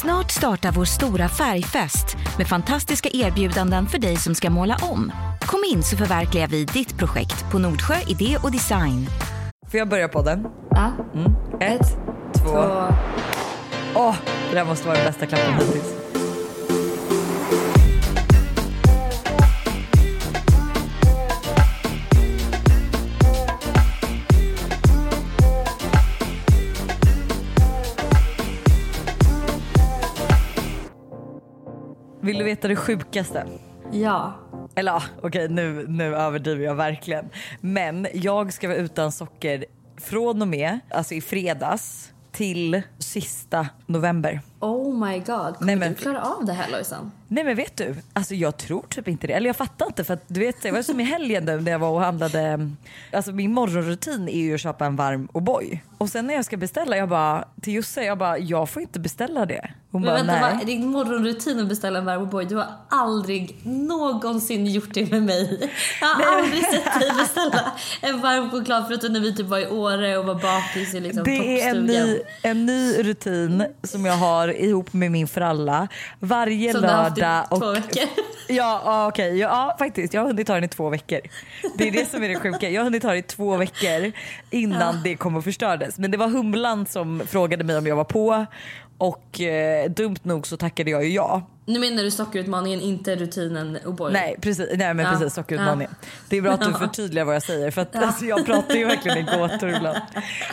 Snart startar vår stora färgfest med fantastiska erbjudanden för dig som ska måla om. Kom in så förverkligar vi ditt projekt på Nordsjö Idé och Design. Får jag börja podden? Ja. Mm. Ett, två. två. Åh, det där måste vara den bästa klappen hittills. Vill du veta det sjukaste? Ja. Eller ja, okej nu, nu överdriver jag verkligen. Men jag ska vara utan socker från och med, alltså i fredags till sista november. Oh my god. Kommer Nej, men- du klara av det här Lojsan? Nej men vet du, alltså jag tror typ inte det. Eller jag fattar inte för att du vet det var som i helgen nu när jag var och handlade. Alltså min morgonrutin är ju att köpa en varm O'boy. Och sen när jag ska beställa, jag bara till Josse, jag bara jag får inte beställa det. Hon Men bara vänta, nej. din morgonrutin att beställa en varm O'boy? Du har aldrig någonsin gjort det med mig. Jag har aldrig sett dig beställa en varm choklad förutom när vi typ var i Åre och var bakis i liksom Det är en toppstugan. ny, en ny rutin som jag har ihop med min fralla. Varje Som lördag. två veckor. Ja, ja okej. Ja, ja, faktiskt. Jag har hunnit ta den i två veckor. Det är det som är det sjuka. Jag har hunnit ta det i två veckor innan det kom och förstördes. Men det var Humlan som frågade mig om jag var på och eh, dumt nog så tackade jag ju ja. Nu menar du sockerutmaningen, inte rutinen O'boy? Nej precis, nej, men Ja. precis sockerutmaningen. Det är bra att du förtydligar vad jag säger för att alltså, jag pratar ju verkligen i gåtor ibland.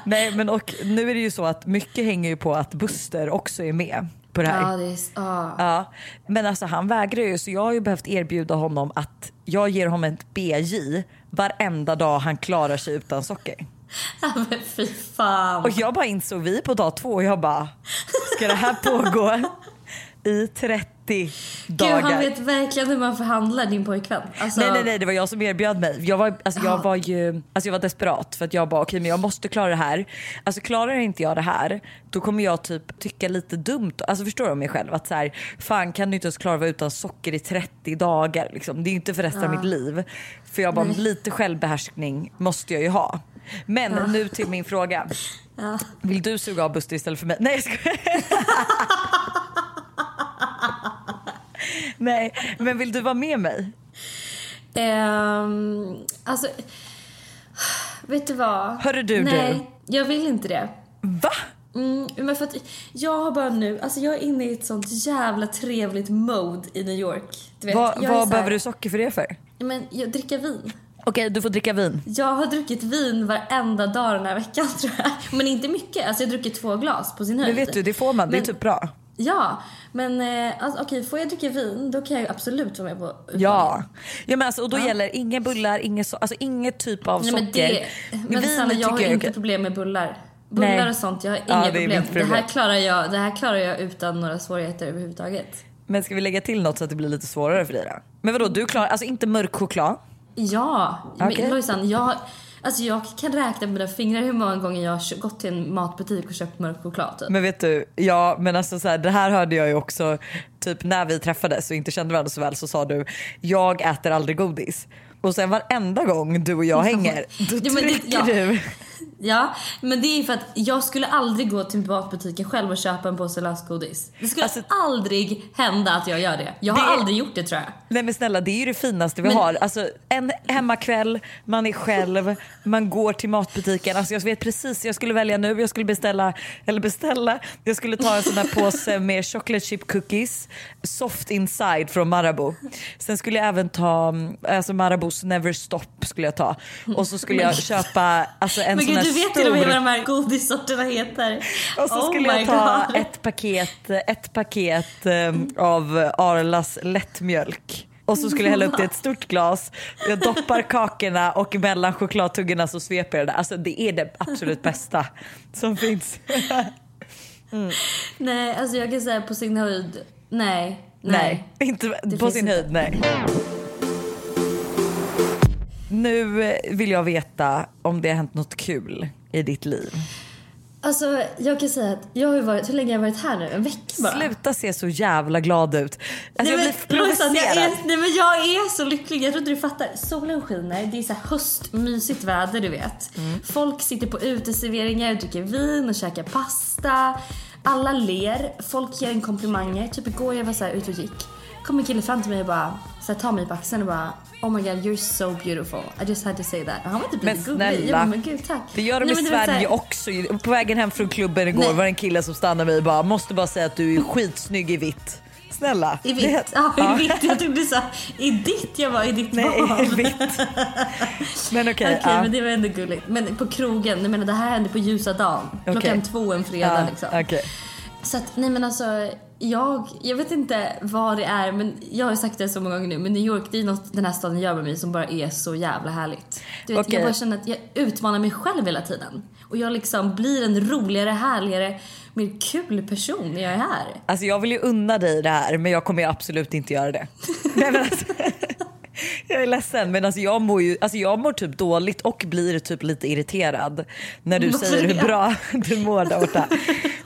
Nej men och nu är det ju så att mycket hänger ju på att Buster också är med på det här. Ja, det är... Ja. Ja, men alltså han vägrar ju så jag har ju behövt erbjuda honom att jag ger honom ett BJ varenda dag han klarar sig utan socker. Ja, men fy fan. Och jag bara insåg vi på dag två och jag bara ska det här pågå i 30 Gud, dagar? han vet verkligen hur man förhandlar din pojkvän. Alltså, Nej nej nej det var jag som erbjöd mig. Jag var, alltså, jag var ju alltså, jag var desperat för att jag bara okej men jag måste klara det här. Alltså klarar inte jag det här då kommer jag typ tycka lite dumt. Alltså förstår du om mig själv att så här, fan kan du inte ens klara att vara utan socker i 30 dagar liksom. Det är ju inte för resten av mitt liv. För jag bara lite självbehärskning måste jag ju ha. Men nu till min fråga. Vill du suga av Buster istället för mig? Nej jag skojar. Nej men vill du vara med mig? Ehm, alltså, vet du vad? Hörru du, Nej, jag vill inte det. Va? Mm, men för att jag har bara nu, alltså jag är inne i ett sånt jävla trevligt mode i New York. Du vet, så vad här- behöver du socker för det för? Men jag dricker vin. Okej, du får dricka vin. Jag har druckit vin varenda dag den här veckan tror jag. Men inte mycket, alltså jag har druckit två glas på sin höjd. Men vet du, det får man. Det är Men- typ bra. Ja, men eh, alltså, okej, får jag dricka vin då kan jag ju absolut vara med på utmaningen. Ja. ja men alltså, och då gäller inga bullar, inget, so alltså, inget typ av Nej, socker. men det, men Vin snälla, jag har tycker inte problem med bullar. Bullar Nej. och sånt, jag har Ja, inga är problem. mitt Det problem. här, klarar jag, det här klarar jag utan några svårigheter överhuvudtaget. Men ska vi lägga till något så att det blir lite svårare för dig då? Men vadå, du klarar, alltså inte mörk choklad? Ja, Okej. men Lojsan, jag, alltså jag kan räkna på mina fingrar hur många gånger jag har gått till en matbutik och köpt mörk choklad. Typ. Men vet du, ja men alltså så här, det här hörde jag ju också typ när vi träffades och inte kände varandra så väl så sa du jag äter aldrig godis. Och sen varenda gång du och jag hänger då Ja, men det- trycker ja. du. Ja, men det är för att jag skulle aldrig gå till matbutiken själv och köpa en påse lösgodis. Det skulle Alltså- aldrig hända att jag gör det. Jag har Det- aldrig gjort det tror jag. Nej men snälla det är ju det finaste vi Men- har. Alltså en hemmakväll, man är själv, man går till matbutiken. Alltså jag vet precis, jag skulle välja nu, jag skulle beställa, eller beställa, jag skulle ta en sån här påse med chocolate chip cookies, soft inside från Marabou. Sen skulle jag även ta alltså Marabous never stop skulle jag ta. Och så skulle jag köpa alltså en Men sån gud, du vet till och med vad de här godissorterna heter. och så Oh skulle jag ta God. ett paket, ett paket um, av Arlas lättmjölk. Och så skulle jag hälla upp det i ett stort glas. Jag doppar kakorna och mellan chokladtuggorna så sveper jag det. Alltså det är det absolut bästa som finns. Nej, alltså jag kan säga på sin höjd, nej. Nej, inte på sin inte. höjd nej. Nu vill jag veta om det har hänt något kul i ditt liv. Alltså jag kan säga att jag har varit, hur länge har jag varit här nu? En vecka bara? Sluta se så jävla glad ut. Alltså jag nej, blir men, jag provocerad. är, nej men jag är så lycklig, jag tror inte du fattar. Solen skiner, det är så här höstmysigt väder du vet. Mm. Folk sitter på uteserveringar och dricker vin och käkar pasta. Alla ler, folk ger en komplimanger. Typ igår jag var så här ute och gick. kom en kille fram till mig och bara så här, tar mig på axeln och bara Oh my god you're so beautiful. I just had to say that. Och han var typ Men lite. Jag bara, men gud tack. Det gör de Nej, i Sverige här- också. På vägen hem från klubben igår Nej. var det en kille som stannade mig och bara måste bara säga att du är skitsnygg i vitt. Snälla. I Det- vitt? Ja, i vitt. Jag trodde du sa i ditt. Jag var i ditt Nej, i vitt. Men okej. Okej, ja. men det var ändå gulligt. Men på krogen, jag menar det här hände på ljusa dagen. Klockan Okej. två en fredag Ja, liksom. okej. Så att, nej men alltså, jag, jag vet inte vad det är, men jag har sagt det så många gånger nu, men New York det är något den här staden gör med mig som bara är så jävla härligt. Du vet, Okej. Jag bara känner att jag utmanar mig själv hela tiden. Och jag liksom blir en roligare, härligare, mer kul person när jag är här. Alltså jag vill ju unna dig det här men jag kommer ju absolut inte göra det. Nej, men alltså, jag är ledsen men alltså jag mår ju alltså jag mår typ dåligt och blir typ lite irriterad när du säger hur bra du mår där borta.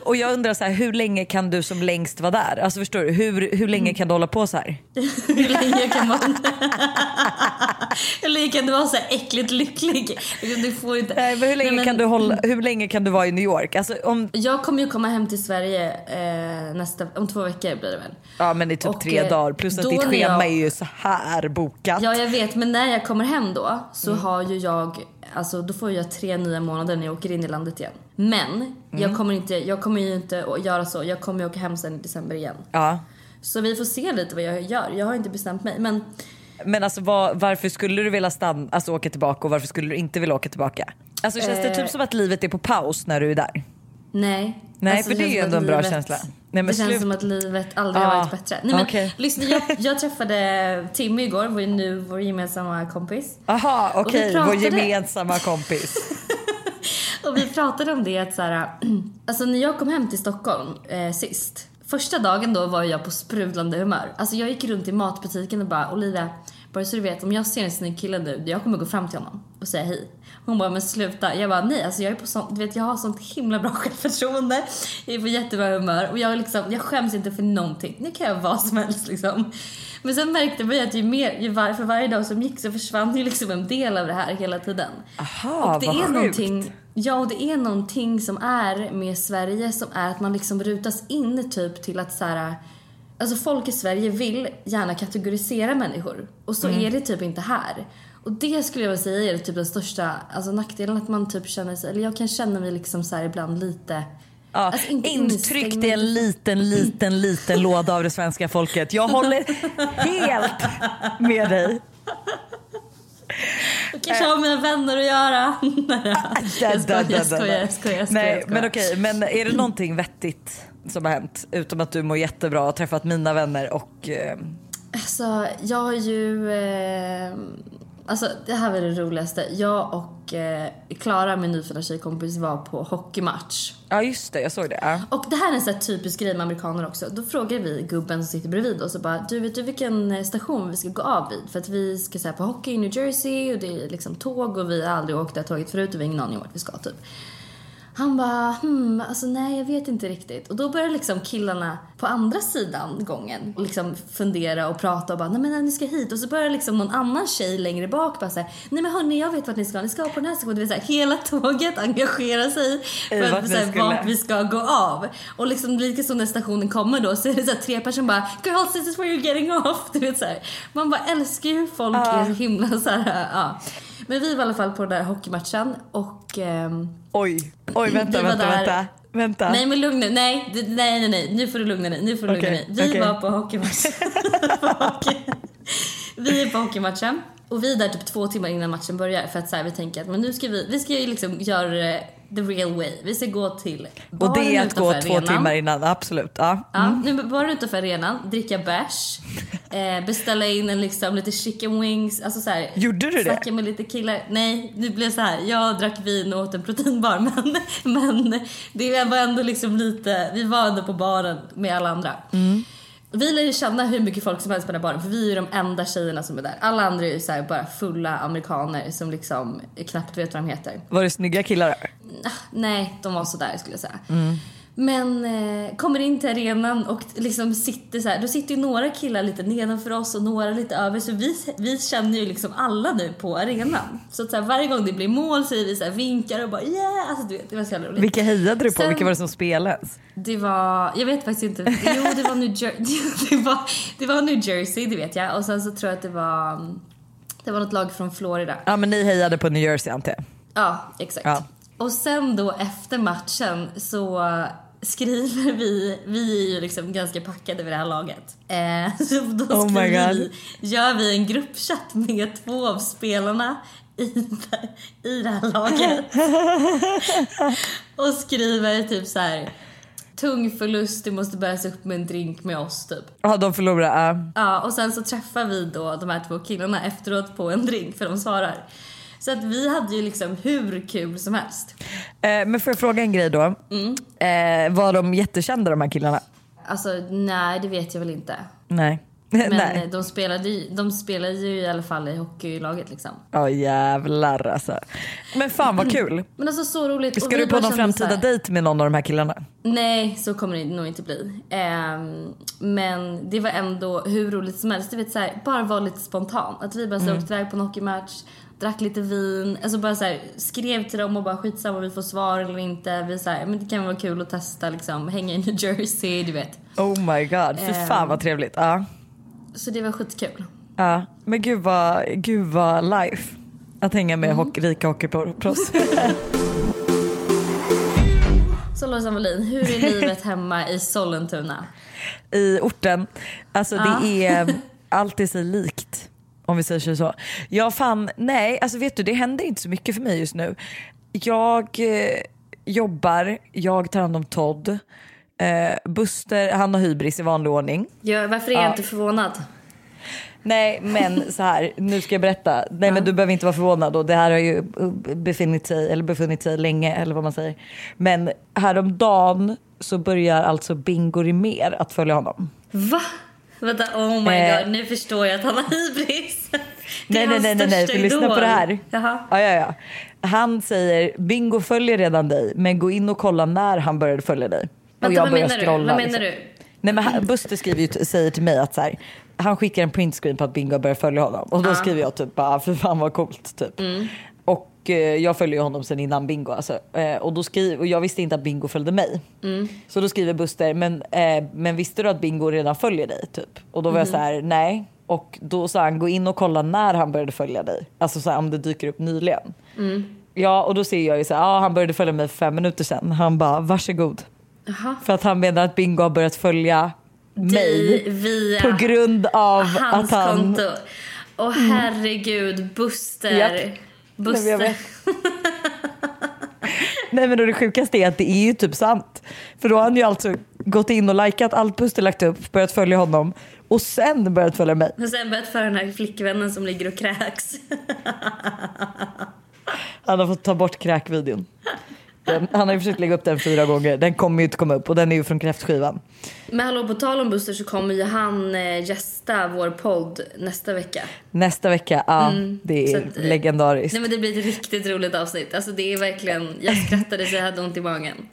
Och jag undrar så här, hur länge kan du som längst vara där? Alltså förstår du, hur, hur länge kan du hålla på så här? Hur länge kan man... Hur länge kan du vara så här äckligt lycklig? Du får inte... Nej, men hur, länge Nej, men- kan du hålla, hur länge kan du vara i New York? Alltså om, Jag kommer ju komma hem till Sverige eh, nästa, om två veckor blir det väl. ja men i typ Och, tre eh, dagar plus att ditt schema jag- är ju så här bokat. Ja jag vet men när jag kommer hem då så Mm. har ju jag, alltså då får jag tre nya månader när jag åker in i landet igen. Men Mm. jag, kommer inte, jag kommer ju inte att göra så, jag kommer ju åka hem sen i december igen. Ja. Så vi får se lite vad jag gör, jag har inte bestämt mig men Men alltså vad, varför skulle du vilja stanna, alltså åka tillbaka och varför skulle du inte vilja åka tillbaka? Alltså känns det Eh. typ som att livet är på paus när du är där? nej. Nej, Alltså, för det är känns ju ändå en bra livet- känsla. Nej, det känns slut- som att livet aldrig Ah, har varit bättre. Nej, men, okej. lyssna, jag, jag träffade Timmy igår, vår, nu, vår gemensamma kompis. Aha, okej, vår pratade- gemensamma kompis. Och vi pratade om det att så här, alltså när jag kom hem till Stockholm eh, sist. Första dagen då var jag på sprudlande humör. Alltså jag gick runt i matbutiken och bara Olivia, bara så du vet om jag ser en snygg kille nu, jag kommer gå fram till honom och säga hej. Hon bara men sluta. Jag bara nej alltså jag är på sånt, du vet jag har sånt himla bra självförtroende. Jag är på jättebra humör och jag liksom, jag skäms inte för någonting. Nu kan jag vara som helst liksom. Men sen märkte vi att ju mer, ju var, för varje dag som gick så försvann ju liksom en del av det här hela tiden. Aha, Och det vad är sjukt. någonting, ja, och det är någonting som är med Sverige som är att man liksom rutas in typ till att så här, alltså folk i Sverige vill gärna kategorisera människor och så Mm. är det typ inte här. Och det skulle jag vilja säga är typ den största alltså nackdelen att man typ känner sig, eller jag kan känna mig liksom så här ibland lite Ja, Alltså, intryckt i en liten, liten, liten låda av det svenska folket. Jag håller helt med dig. Det kanske har med mina vänner att göra. jag skojar, jag skojar, jag skojar. Nej, men okej, men är det någonting vettigt som har hänt? Utom att du mår jättebra och har träffat mina vänner och... Eh, Alltså, jag har ju... Eh, alltså, det här var det roligaste. Jag och eh, Klara, min nyfödda tjejkompis, var på hockeymatch. ja just det, jag såg det. Ja. Och det här är en sån här typisk grej med amerikaner också. Då frågar vi gubben som sitter bredvid oss och bara du vet du vilken eh, station vi ska gå av vid? För att vi ska säga på hockey i New Jersey och det är liksom tåg och vi har aldrig åkt det här tåget förut och vi har ingen aning om vart vi ska typ. Han bara, hmm, alltså nej jag vet inte riktigt. Och då börjar liksom killarna på andra sidan gången liksom fundera och prata och bara, nej men nej, ni ska hit. Och så börjar liksom någon annan tjej längre bak bara säga, nej men hörni jag vet vart ni ska, ni ska på den här stationen. Det vill säga hela tåget engagerar sig för vart att ni så här, vart vi ska gå av. Och liksom lika så när stationen kommer då så är det så här, tre personer bara, girls this is where you're getting off. Du vet så här. Man bara älskar ju folk Ja. är så himla så här, ja. Men vi var i alla fall på den där hockeymatchen och ehm, Oj, oj vänta, vänta, där. vänta. Vänta. Nej men lugna nej, nej, nej, nej, nu får du lugna dig, nu får du lugna Okej, dig. Vi okej. var på hockeymatch. På hockey. vi är på hockeymatchen och vi är där typ två timmar innan matchen börjar för att så här, vi tänker att men nu ska vi, vi ska ju liksom göra the real way. Vi ska gå till och baren det är att gå två arenan. timmar innan, absolut. Ja. Ja, nu bara utanför arenan, dricka bärs, eh, beställa in en liksom lite chicken wings, alltså så här, Gjorde du det? Med lite killar. Nej, det blev så här. Jag drack vin och åt en proteinbar men, men det var ändå liksom lite, vi var ändå på baren med alla andra. Mm. Vi lär ju känna hur mycket folk som helst på den här baren för vi är ju de enda tjejerna som är där. Alla andra är ju så bara fulla amerikaner som liksom knappt vet vad de heter. Var det snygga killar där? Ah, Nej, de var sådär skulle jag säga. Men eh, kommer in till arenan och liksom sitter så här, då sitter ju några killar lite nedanför oss och några lite över så vi, vi känner ju liksom alla nu på arenan. Så att så här, varje gång det blir mål säger vi så här, vinkar och bara yeah! Alltså du vet, det var så jävla roligt. Vilka hejade du på? Sen- Vilka var det som spelade? Det var, jag vet faktiskt inte. Jo, det var New Jersey. Det var, det var New Jersey, det vet jag. Och sen så tror jag att det var, det var något lag från Florida. Ja men ni hejade på New Jersey antar jag. Ja, exakt. Ja. Och sen då efter matchen så skriver vi, vi är ju liksom ganska packade vid det här laget. Eh, så då Oh vi, gör vi en gruppchatt med två av spelarna i, i det här laget. och skriver typ så här. Tung förlust, du måste bäras upp med en drink med oss typ. Ja de förlorade. ja. Ja, och sen så träffar vi då de här två killarna efteråt på en drink för de svarar. Så att vi hade ju liksom hur kul som helst. Eh, men får jag fråga en grej då? Eh, var de jättekända de här killarna? Alltså nej, det vet jag väl inte. Nej. Men Nej. eh, de spelade, ju, de spelade ju i alla fall i hockeylaget liksom. Ja jävlar alltså. Men fan vad kul. Men alltså så roligt. Ska du på någon framtida dejt med någon av de här killarna? Nej, så kommer det nog inte bli. Ehm, men det var ändå hur roligt som helst. Du vet så här, bara vara lite spontan. Att vi bara så Mm. åkte iväg på en hockeymatch, drack lite vin, alltså bara så här, skrev till dem och bara skitsamma om vi får svar eller inte. Vi så här, men det kan vara kul att testa liksom, hänga i New Jersey, du vet. Oh my god, fy Ehm. fan vad trevligt. Ja. Så det var skitkul. ja. Men gud vad, gud vad life. Att hänga med hockey, rika hockeyproffs. Så Lojsan Wallin, hur är livet hemma i Sollentuna? I orten. Alltså det är alltid sig likt. Om vi säger så. Ja fan, nej alltså vet du det händer inte så mycket för mig just nu. Jag eh, jobbar, jag tar hand om Todd. Eh, Buster, han har hybris i vanlig ordning. Ja, varför är jag Ja. inte förvånad? Nej men så här, nu ska jag berätta. Nej men du behöver inte vara förvånad och det här har ju befunnit sig, eller befunnit sig länge eller vad man säger. Men häromdagen så börjar alltså Bingo Rimér att följa honom. Va? Vänta, oh my Eh. god, nu förstår jag att han har hybris. Det är Nej nej hans nej nej, nej för lyssna på det här. Jaha. Ja, ja, ja. Han säger Bingo följer redan dig men gå in och kolla när han började följa dig. Och Vänta, jag vad börjar menar du? scrolla, Vad menar liksom. du? Nej men han- Buster skriver ju, säger till mig att så här, han skickar en printscreen på att Bingo har börjat följa honom. Och då skriver jag typ bara för fan vad coolt typ. Mm. Och eh, jag följer ju honom sen innan Bingo alltså. eh, och, då skriver, och jag visste inte att Bingo följde mig. Mm. Så då skriver Buster, men, eh, men visste du att Bingo redan följer dig? Typ. Och då var jag Mm. så här, nej. Och då sa han, gå in och kolla när han började följa dig. Alltså så här, om det dyker upp nyligen. Mm. Ja och då ser jag ju så här, ja han började följa mig för fem minuter sedan. Han bara, varsågod. Jaha. För att han menar att Bingo har börjat följa mig. Via På grund av hans att han... konto. Åh herregud, Buster. Japp. Nej, Buster. vet. Nej men det sjukaste är att det är ju typ sant. För då har han ju alltså gått in och likat allt Buster lagt upp, börjat följa honom och sen börjat följa mig. Och sen börjat för den här flickvännen som ligger och kräks. Han har fått ta bort kräkvideon. Den, han har ju försökt lägga upp den fyra gånger. Den kommer ju inte komma upp och den är ju från kräftskivan. Men hallå, på tal om Buster så kommer ju han eh, gästa vår podd nästa vecka. Nästa vecka, ja det så är att, eh, legendariskt. Nej men det blir ett riktigt roligt avsnitt. Alltså det är verkligen, jag skrattade så jag hade ont i magen.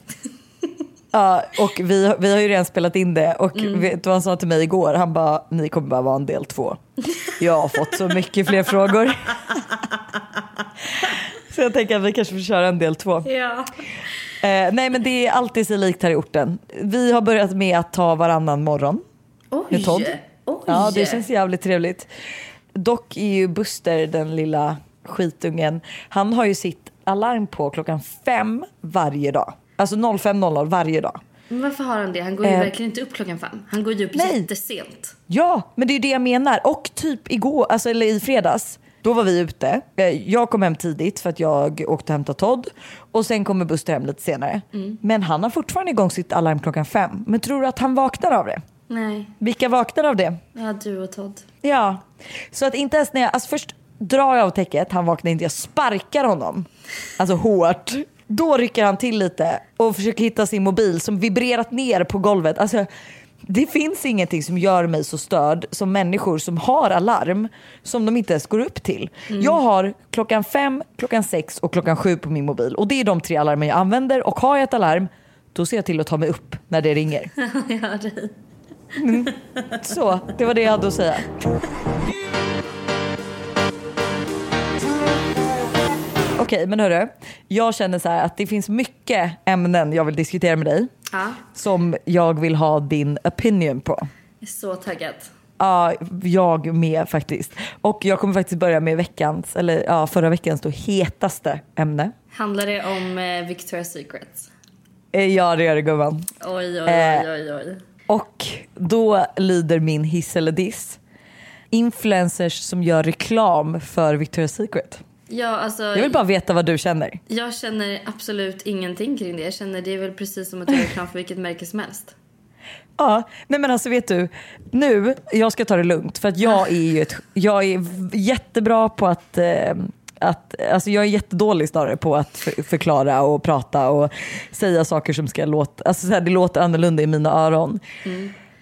Ja, och vi, vi har ju redan spelat in det och Mm. vet du vad han sa till mig igår? Han bara, ni kommer bara vara en del två. Jag har fått så mycket fler frågor. Så jag tänker att vi kanske får köra en del två. Ja. Eh, nej men det är alltid så likt här i orten. Vi har börjat med att ta varannan morgon. Oj! Med Todd. Oj! Ja det känns jävligt trevligt. Dock är ju Buster den lilla skitungen. Han har ju sitt alarm på klockan fem varje dag. Alltså 05.00 varje dag. Men varför har han det? Han går ju Eh. verkligen inte upp klockan fem. Han går ju upp Nej. jättesent. Ja, men det är det jag menar. Och typ igår, alltså eller i fredags, då var vi ute. Eh, Jag kom hem tidigt för att jag åkte och hämtade Todd och sen kommer Buster hem lite senare. Men han har fortfarande igång sitt alarm klockan fem. Men tror du att han vaknar av det? Nej. Vilka vaknar av det? Ja, du och Todd. Ja, så att inte ens när jag, alltså först drar jag av täcket, han vaknar inte, jag sparkar honom. Alltså hårt. Då rycker han till lite och försöker hitta sin mobil som vibrerat ner på golvet. Alltså, det finns ingenting som gör mig så störd som människor som har alarm som de inte ens går upp till. Jag har klockan fem, klockan sex och klockan sju på min mobil och det är de tre alarmer jag använder och har jag ett alarm då ser jag till att ta mig upp när det ringer. dig. Så, det var det jag hade att säga. Okej, men hörru. Jag känner så här att det finns mycket ämnen jag vill diskutera med dig Ja, som jag vill ha din opinion på. jag är så taggad. Ja, jag med faktiskt. Och jag kommer faktiskt börja med veckans, eller ja, förra veckans då hetaste ämne. Handlar det om eh, Victoria's Secret? Eh, Ja, det gör det gumman. Oj, oj, Eh. oj, oj, oj. Och då lyder min hiss eller diss. Influencers som gör reklam för Victoria's Secret. Ja, alltså, Jag vill bara veta vad du känner. jag känner absolut ingenting kring det. Jag känner det är väl precis som att göra reklam för vilket märke som helst. Ja, nej men alltså vet du, nu, jag ska ta det lugnt för att jag är ju ett, jag är jättebra på att, eh, att alltså jag är jättedålig snarare på att för, förklara och prata och säga saker som ska låta, alltså så här, det låter annorlunda i mina öron.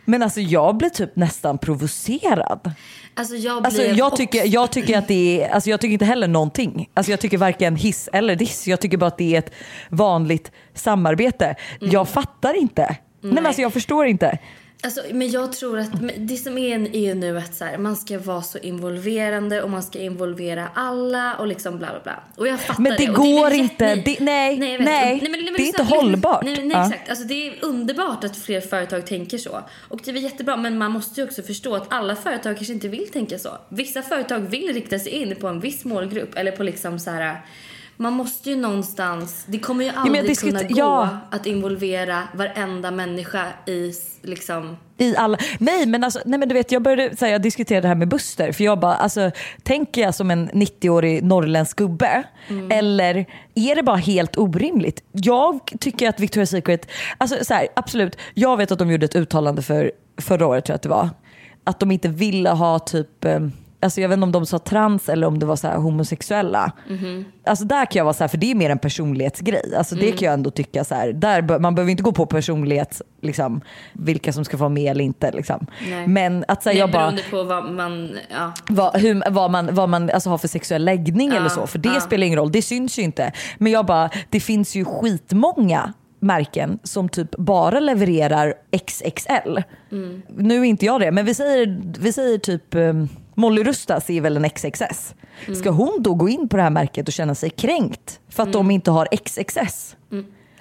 Men alltså jag blir typ nästan provocerad. Alltså jag Alltså jag, tycker, jag tycker att det är, alltså jag tycker inte heller någonting. Alltså jag tycker varken hiss eller diss. Jag tycker bara att det är ett vanligt samarbete. Jag fattar inte. Nej. men Nej. alltså jag förstår inte. Alltså, men jag tror att det som är, är nu att så här, man ska vara så involverande och man ska involvera alla och liksom bla bla bla. Och jag fattar Men det Och går väl inte. jätte- Det- nej, jag vet. nej. men- Det är inte hållbart. Nej, nej, Ja. exakt. Alltså, det är underbart att fler företag tänker så. Och det är jättebra men man måste ju också förstå att alla företag kanske inte vill tänka så. Vissa företag vill rikta sig in på en viss målgrupp eller på liksom så här man måste ju någonstans, det kommer ju aldrig diskuter- kunna gå ja. att involvera varenda människa i liksom I alla, nej men alltså, nej men du vet jag började så här, jag diskuterade det här med Buster för jag bara alltså tänker jag som en 90-årig norrländsk gubbe eller är det bara helt orimligt? Jag tycker att Victoria's Secret, alltså så här, absolut jag vet att de gjorde ett uttalande för förra året tror jag att det var att de inte ville ha typ eh, Alltså jag vet inte om de sa trans eller om det var så homosexuella. Alltså där kan jag vara så här, för det är mer en personlighetsgrej. Alltså det kan jag ändå tycka så här, där, man behöver inte gå på personlighet, liksom, vilka som ska få vara med eller inte. Liksom. Nej. Men att så här, Nej, jag bara, på vad man, ja. vad, hur, vad man, vad man alltså, har för sexuell läggning eller så. För det ja. spelar ingen roll, det syns ju inte. Men jag bara, det finns ju skitmånga märken som typ bara levererar XXL. Mm. Nu är inte jag det, men vi säger, vi säger typ um, Molly Rustas är väl en XXS. Mm. Ska hon då gå in på det här märket och känna sig kränkt för att de inte har XXS?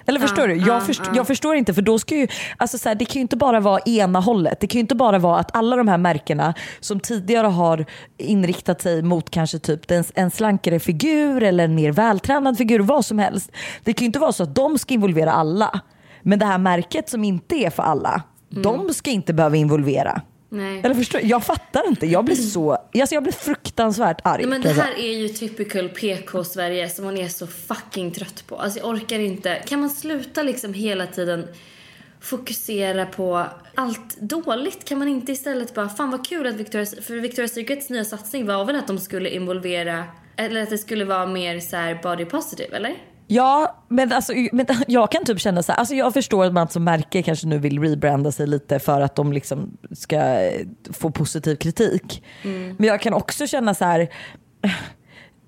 Eller förstår Mm. Ja, du? Jag, ja, först, ja. jag förstår inte för då ska ju, alltså så här, det kan ju inte bara vara ena hållet. Det kan ju inte bara vara att alla de här märkena som tidigare har inriktat sig mot kanske typ en, en slankare figur eller en mer vältränad figur, vad som helst. Det kan ju inte vara så att de ska involvera alla. Men det här märket som inte är för alla, de ska inte behöva involvera. Nej. Eller förstår Jag fattar inte. Jag blir så, alltså jag blir fruktansvärt arg. Nej, men det säga. här är ju typical PK-Sverige som man är så fucking trött på. Alltså jag orkar inte. Kan man sluta liksom hela tiden fokusera på allt dåligt? Kan man inte istället bara, fan vad kul att Victoria's, för Victoria's Secrets nya satsning var väl att de skulle involvera, eller att det skulle vara mer så här body positive, eller? Ja, men, alltså, men jag kan typ känna så här, alltså jag förstår att man som märke kanske nu vill rebranda sig lite för att de liksom ska eh, få positiv kritik. Men jag kan också känna så här,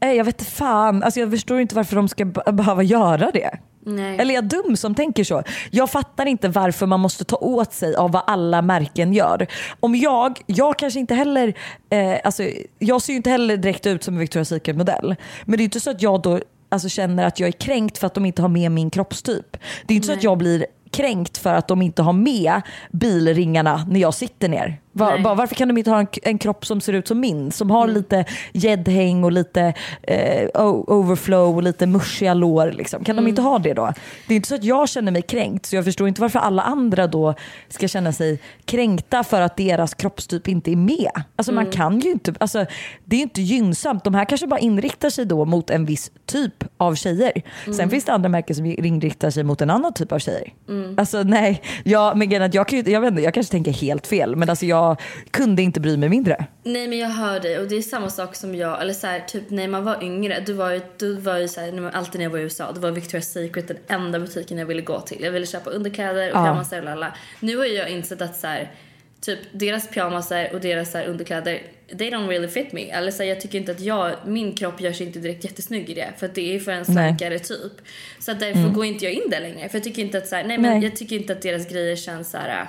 eh, jag vet inte fan, alltså jag förstår inte varför de ska be- behöva göra det. Nej. Eller är jag dum som tänker så? Jag fattar inte varför man måste ta åt sig av vad alla märken gör. Om jag, jag kanske inte heller, eh, alltså, jag ser ju inte heller direkt ut som en Victoria's Secret modell. Men det är ju inte så att jag då alltså, känner att jag är kränkt för att de inte har med min kroppstyp. Det är inte så att jag blir kränkt för att de inte har med bilringarna när jag sitter ner. Va, bara, varför kan de inte ha en, en kropp som ser ut som min? Som har lite gäddhäng och lite eh, overflow och lite mushiga lår. Liksom. Kan de inte ha det då? Det är inte så att jag känner mig kränkt så jag förstår inte varför alla andra då ska känna sig kränkta för att deras kroppstyp inte är med. Alltså man kan ju inte, alltså, det är ju inte gynnsamt. De här kanske bara inriktar sig då mot en viss typ av tjejer. Sen finns det andra märken som inriktar sig mot en annan typ av tjejer. Alltså nej, jag, men jag, kan ju- jag, vet inte, jag kanske tänker helt fel men alltså jag kunde inte bry mig mindre. Nej men jag hör dig och det är samma sak som jag, eller så här, typ när man var yngre, du var ju, du var ju så här, alltid när jag var i USA, då var Victoria's Secret den enda butiken jag ville gå till. Jag ville köpa underkläder och Ja. kramar och alla. Nu har jag insett att så här, typ deras pyjamasar och deras så här, underkläder, they don't really fit me. Eller så här, jag tycker inte att jag, min kropp gör sig inte direkt jättesnygg i det. För att det är för en starkare typ. Så att därför går inte jag in där längre. För jag tycker inte att så här, nej men Nej. jag tycker inte att deras grejer känns så här.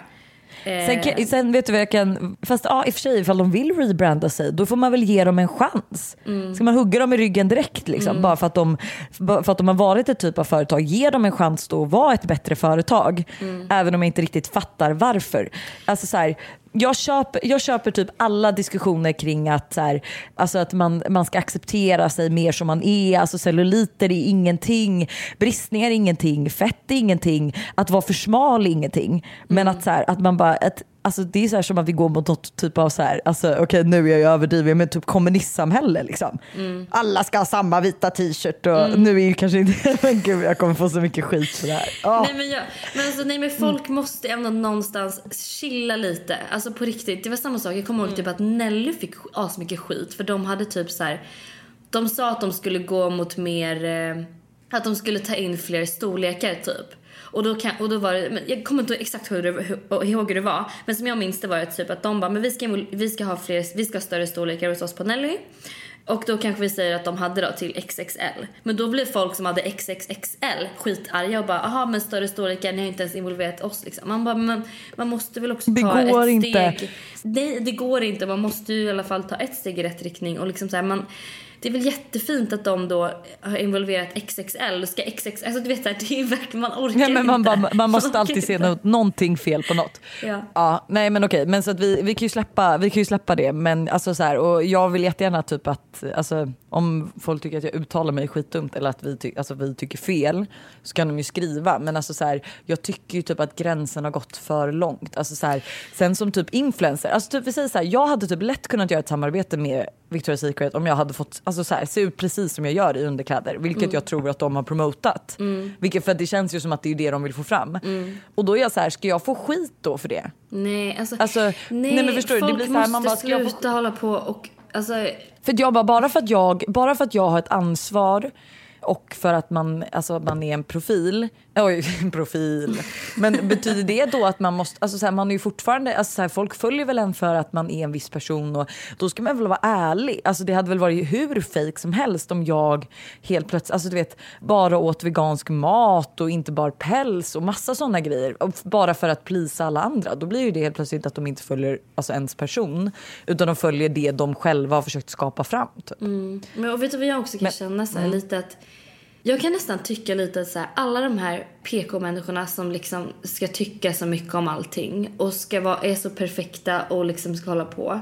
Eh, Sen, kan- sen vet du vad jag kan, fast ja, i och för sig ifall de vill rebranda sig då får man väl ge dem en chans. Mm. Ska man hugga dem i ryggen direkt liksom, bara för att, de, för att de har varit ett typ av företag, ge dem en chans då att vara ett bättre företag. Mm. Även om jag inte riktigt fattar varför. Alltså så här, jag, köper, jag köper typ alla diskussioner kring att, så här, alltså att man, man ska acceptera sig mer som man är. Alltså celluliter är ingenting, bristningar är ingenting, fett är ingenting, att vara för smal är ingenting. Men att, så här, att man bara, ett, alltså det är så här som att vi går mot något typ av så här, alltså okej nu är jag överdriven, men typ kommunistsamhälle liksom. Alla ska ha samma vita t-shirt och nu är ju kanske inte, men gud jag kommer få så mycket skit för det här. Åh. Nej men, jag, men, alltså, nej men folk måste ändå någonstans chilla lite. Alltså på riktigt. Det var samma sak. Jag kommer ihåg typ att Nelly fick asmycket skit för de hade typ så här. De sa att de skulle gå mot mer, eh, att de skulle ta in fler storlekar typ. Och då, kan, och då var det, jag kommer inte exakt hur det, hur, ihåg hur det var. Men som jag minns det var det typ att de bara, men vi ska, vi ska ha fler, vi ska ha större storlekar hos oss på Nelly. Och då kanske vi säger att de hade då till XXL. Men då blev folk som hade XXXL skitarga och bara aha men större storlekar, ni har inte ens involverat oss liksom. Man bara men man måste väl också Det ta går ett inte. steg. Nej det går inte, man måste ju i alla fall ta ett steg i rätt riktning och liksom så här, man det är väl jättefint att de då har involverat XXL. Ska XXL, alltså du vet såhär, det är verkligen, man orkar Ja, men man, inte. bara, man måste orkar alltid se något, någonting fel på något. Ja. Ja, nej men okej, men så att vi, vi, kan ju släppa, vi kan ju släppa det. Men alltså så här, och jag vill jättegärna typ att, alltså, om folk tycker att jag uttalar mig skitdumt eller att vi, ty, alltså, vi tycker fel så kan de ju skriva. Men alltså så här, jag tycker ju typ att gränsen har gått för långt. Alltså så här, sen som typ influencer, alltså typ vi säger så här, jag hade typ lätt kunnat göra ett samarbete med Victoria's Secret om jag hade fått alltså så här, se ut precis som jag gör i underkläder. Vilket jag tror att de har promotat. Vilket, för det känns ju som att det är det de vill få fram. Och då är jag så här, ska jag få skit då för det? Nej, alltså, Alltså, nej, nej, men förstår du, det folk blir så här, måste man bara, få- sluta hålla på och alltså För jag bara, bara, för att jag, bara för att jag har ett ansvar och för att man, alltså, man är en profil. Oj, en profil. Men betyder det då att man måste, alltså så här, man är ju fortfarande, alltså så här, folk följer väl en för att man är en viss person och då ska man väl vara ärlig. Alltså det hade väl varit hur fake som helst om jag helt plötsligt, alltså du vet, bara åt vegansk mat och inte bara päls och massa sådana grejer. Bara för att plisa alla andra. Då blir ju det helt plötsligt att de inte följer alltså, ens person utan de följer det de själva har försökt skapa fram. Typ. Men och vet du vad jag också kan känna så här, mm. lite att jag kan nästan tycka lite att så här, alla de här PK-människorna som liksom ska tycka så mycket om allting och ska vara, är så perfekta och liksom ska hålla på.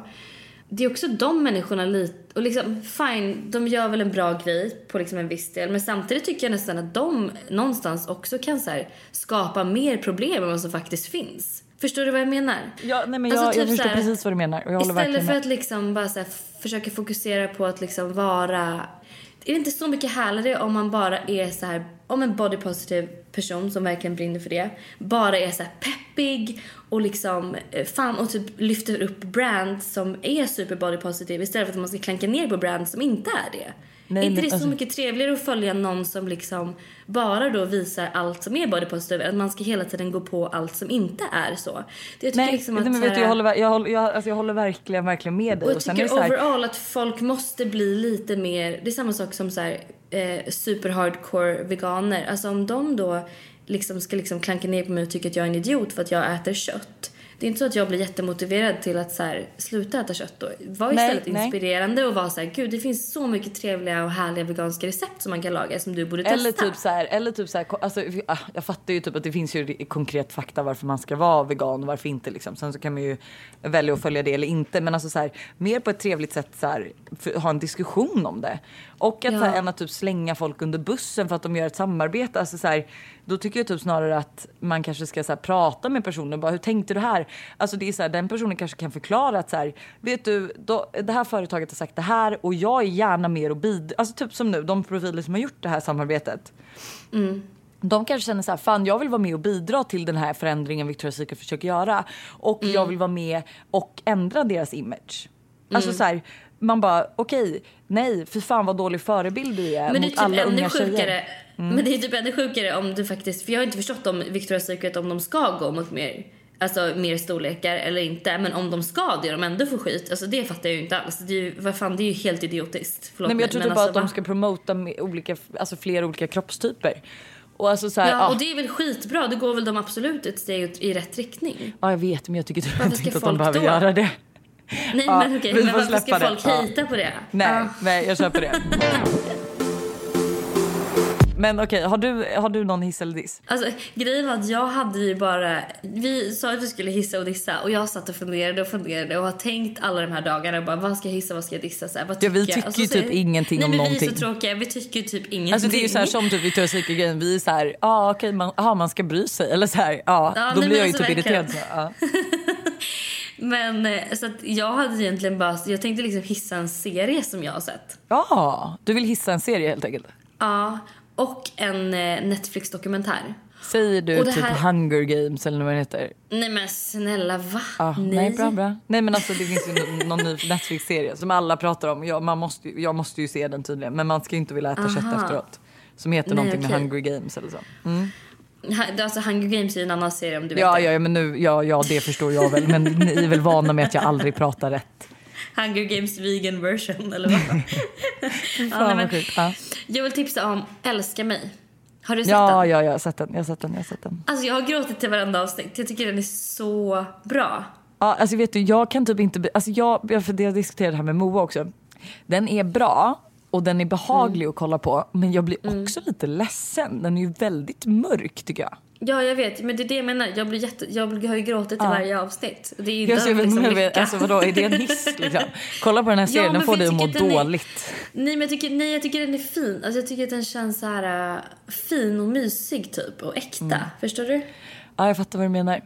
Det är också de människorna lite, och liksom fine, de gör väl en bra grej på liksom en viss del men samtidigt tycker jag nästan att de någonstans också kan så här, skapa mer problem än vad som faktiskt finns. Förstår du vad jag menar? Ja, nej, men Alltså, jag, jag typ förstår så här, precis vad du menar och jag Istället för att liksom bara så här, försöka fokusera på att liksom vara... Är det inte så mycket härligare om man bara är så här, om en body positive person som verkligen brinner för det, bara är så här peppig och liksom eh, fan och typ lyfter upp brands som är super body positive istället för att man ska klanka ner på brands som inte är det. Nej, är inte men det så alltså- mycket trevligare att följa någon som liksom bara då visar allt som är body positive, att man ska hela tiden gå på allt som inte är så. Jag Nej, liksom nej, men vet du, här- jag, håller, ver- jag, håller, jag, alltså, jag håller verkligen, verkligen med dig. och jag är tycker så här, overall att folk måste bli lite mer, det är samma sak som så här, eh, super hardcore veganer. Alltså om de då liksom ska liksom klanka ner på mig och tycker att jag är en idiot för att jag äter kött. Det är inte så att jag blir jättemotiverad till att så här, sluta äta kött då. Var Nej, istället nej. inspirerande och vara så här, gud det finns så mycket trevliga och härliga veganska recept som man kan laga som du borde testa. Eller typ så här, eller typ så här, alltså, ah, jag fattar ju typ att det finns ju konkret fakta varför man ska vara vegan och varför inte liksom. Sen så kan man ju välja att följa det eller inte. Men alltså så här, mer på ett trevligt sätt så här, ha en diskussion om det. Och att Ja. så här, än att typ slänga folk under bussen för att de gör ett samarbete. Alltså så här, då tycker jag typ snarare att man kanske ska så här, prata med personen. Bara, hur tänkte du här? Alltså det är så här, den personen kanske kan förklara att så här, vet du, då, det här företaget har sagt det här och jag är gärna mer och bidra. Alltså typ som nu, de profiler som har gjort det här samarbetet. De kanske känner så här, fan jag vill vara med och bidra till den här förändringen Victoria's Secret försöker göra. Och jag vill vara med och ändra deras image. Alltså så här, man bara okej, nej, för fan vad dålig förebild du är Men det är mot typ alla unga sjukare. tjejer. Mm. Men det är typ ännu sjukare om du faktiskt, för jag har inte förstått om Victoria's Secret om de ska gå mot mer Alltså mer storlekar eller inte. Men om de ska det och de ändå får skit, alltså det fattar jag ju inte alls. Det är ju, vad fan, det är ju helt idiotiskt. Förlåt Nej men jag tror typ bara alltså, att de ska promota olika, alltså fler olika kroppstyper. Och alltså så här, Ja, ja, och det är väl skitbra. Då går väl de absolut ett steg i rätt riktning. ja, jag vet men jag tycker tyvärr inte att de behöver då? göra det. Nej Ja, men okej, vi men varför ska det. folk Ja. hejta på det? Nej, Ja. nej jag köper det. Men okej, har, du, har du någon hiss eller diss? Alltså grejen var att jag hade ju bara, vi sa att vi skulle hissa och dissa och jag satt och funderade och funderade och har tänkt alla de här dagarna bara vad ska jag hissa, vad ska jag dissa? Så här, vad Ja, vi tycker Och så ju typ ingenting Nej, om men någonting. vi är så tråkiga, vi tycker ju typ ingenting. Alltså det är ju så här som typ Victoria's Secret-grejen, vi är så här, ja ah, okej man, aha, man ska bry sig eller så här, ja, Ja, då nej, blir men jag ju alltså typ verkligen. irriterad. Så, ja. Men eh, så att jag hade egentligen bara, jag tänkte liksom hissa en serie som jag har sett. ja, du vill hissa en serie helt enkelt? Ja, och en eh, Netflix-dokumentär. Säger du typ här- Hunger Games eller vad det heter? Nej men snälla va? Ja, nej. bra, bra. Nej men alltså det finns ju någon- ny Netflix-serie som alla pratar om. Jag, man måste, jag måste ju se den tydligen men man ska ju inte vilja äta kött Aha. efteråt. Som heter Nej, någonting med okej. Hunger Games eller så. Mm. Alltså Hunger Games är en annan serie om du vet Ja, det. ja, ja, men nu, ja, ja, det förstår jag väl. Men ni är väl vana med att jag aldrig pratar rätt. Hunger Games vegan version eller vad? Nej, vad men-. Ja, Jag vill tipsa om Älska mig. Har du sett ja, den? ja, jag har sett den. Jag har sett den. Jag har sett den. Alltså jag har gråtit till varenda avsnitt. Jag tycker den är så bra. Ja, alltså vet du, jag kan typ inte... Alltså jag, jag- för det jag diskuterade här med Moa också. Den är bra och den är behaglig Mm. att kolla på. Men jag blir också lite ledsen. Den är ju väldigt mörk tycker jag. Ja, jag vet. Men det är det jag menar. Jag, blir jätte... jag har ju gråtit Ja. varje avsnitt. Det är ju Jag men, liksom men, lycka. alltså vadå, är det en hiss liksom? Kolla på den här serien, men den får dig att må den är- dåligt. Nej, men jag tycker, nej, jag tycker den är fin. Alltså, jag tycker att den känns så här äh, fin och mysig typ. Och äkta. Mm. Förstår du? Ja, jag fattar vad du menar.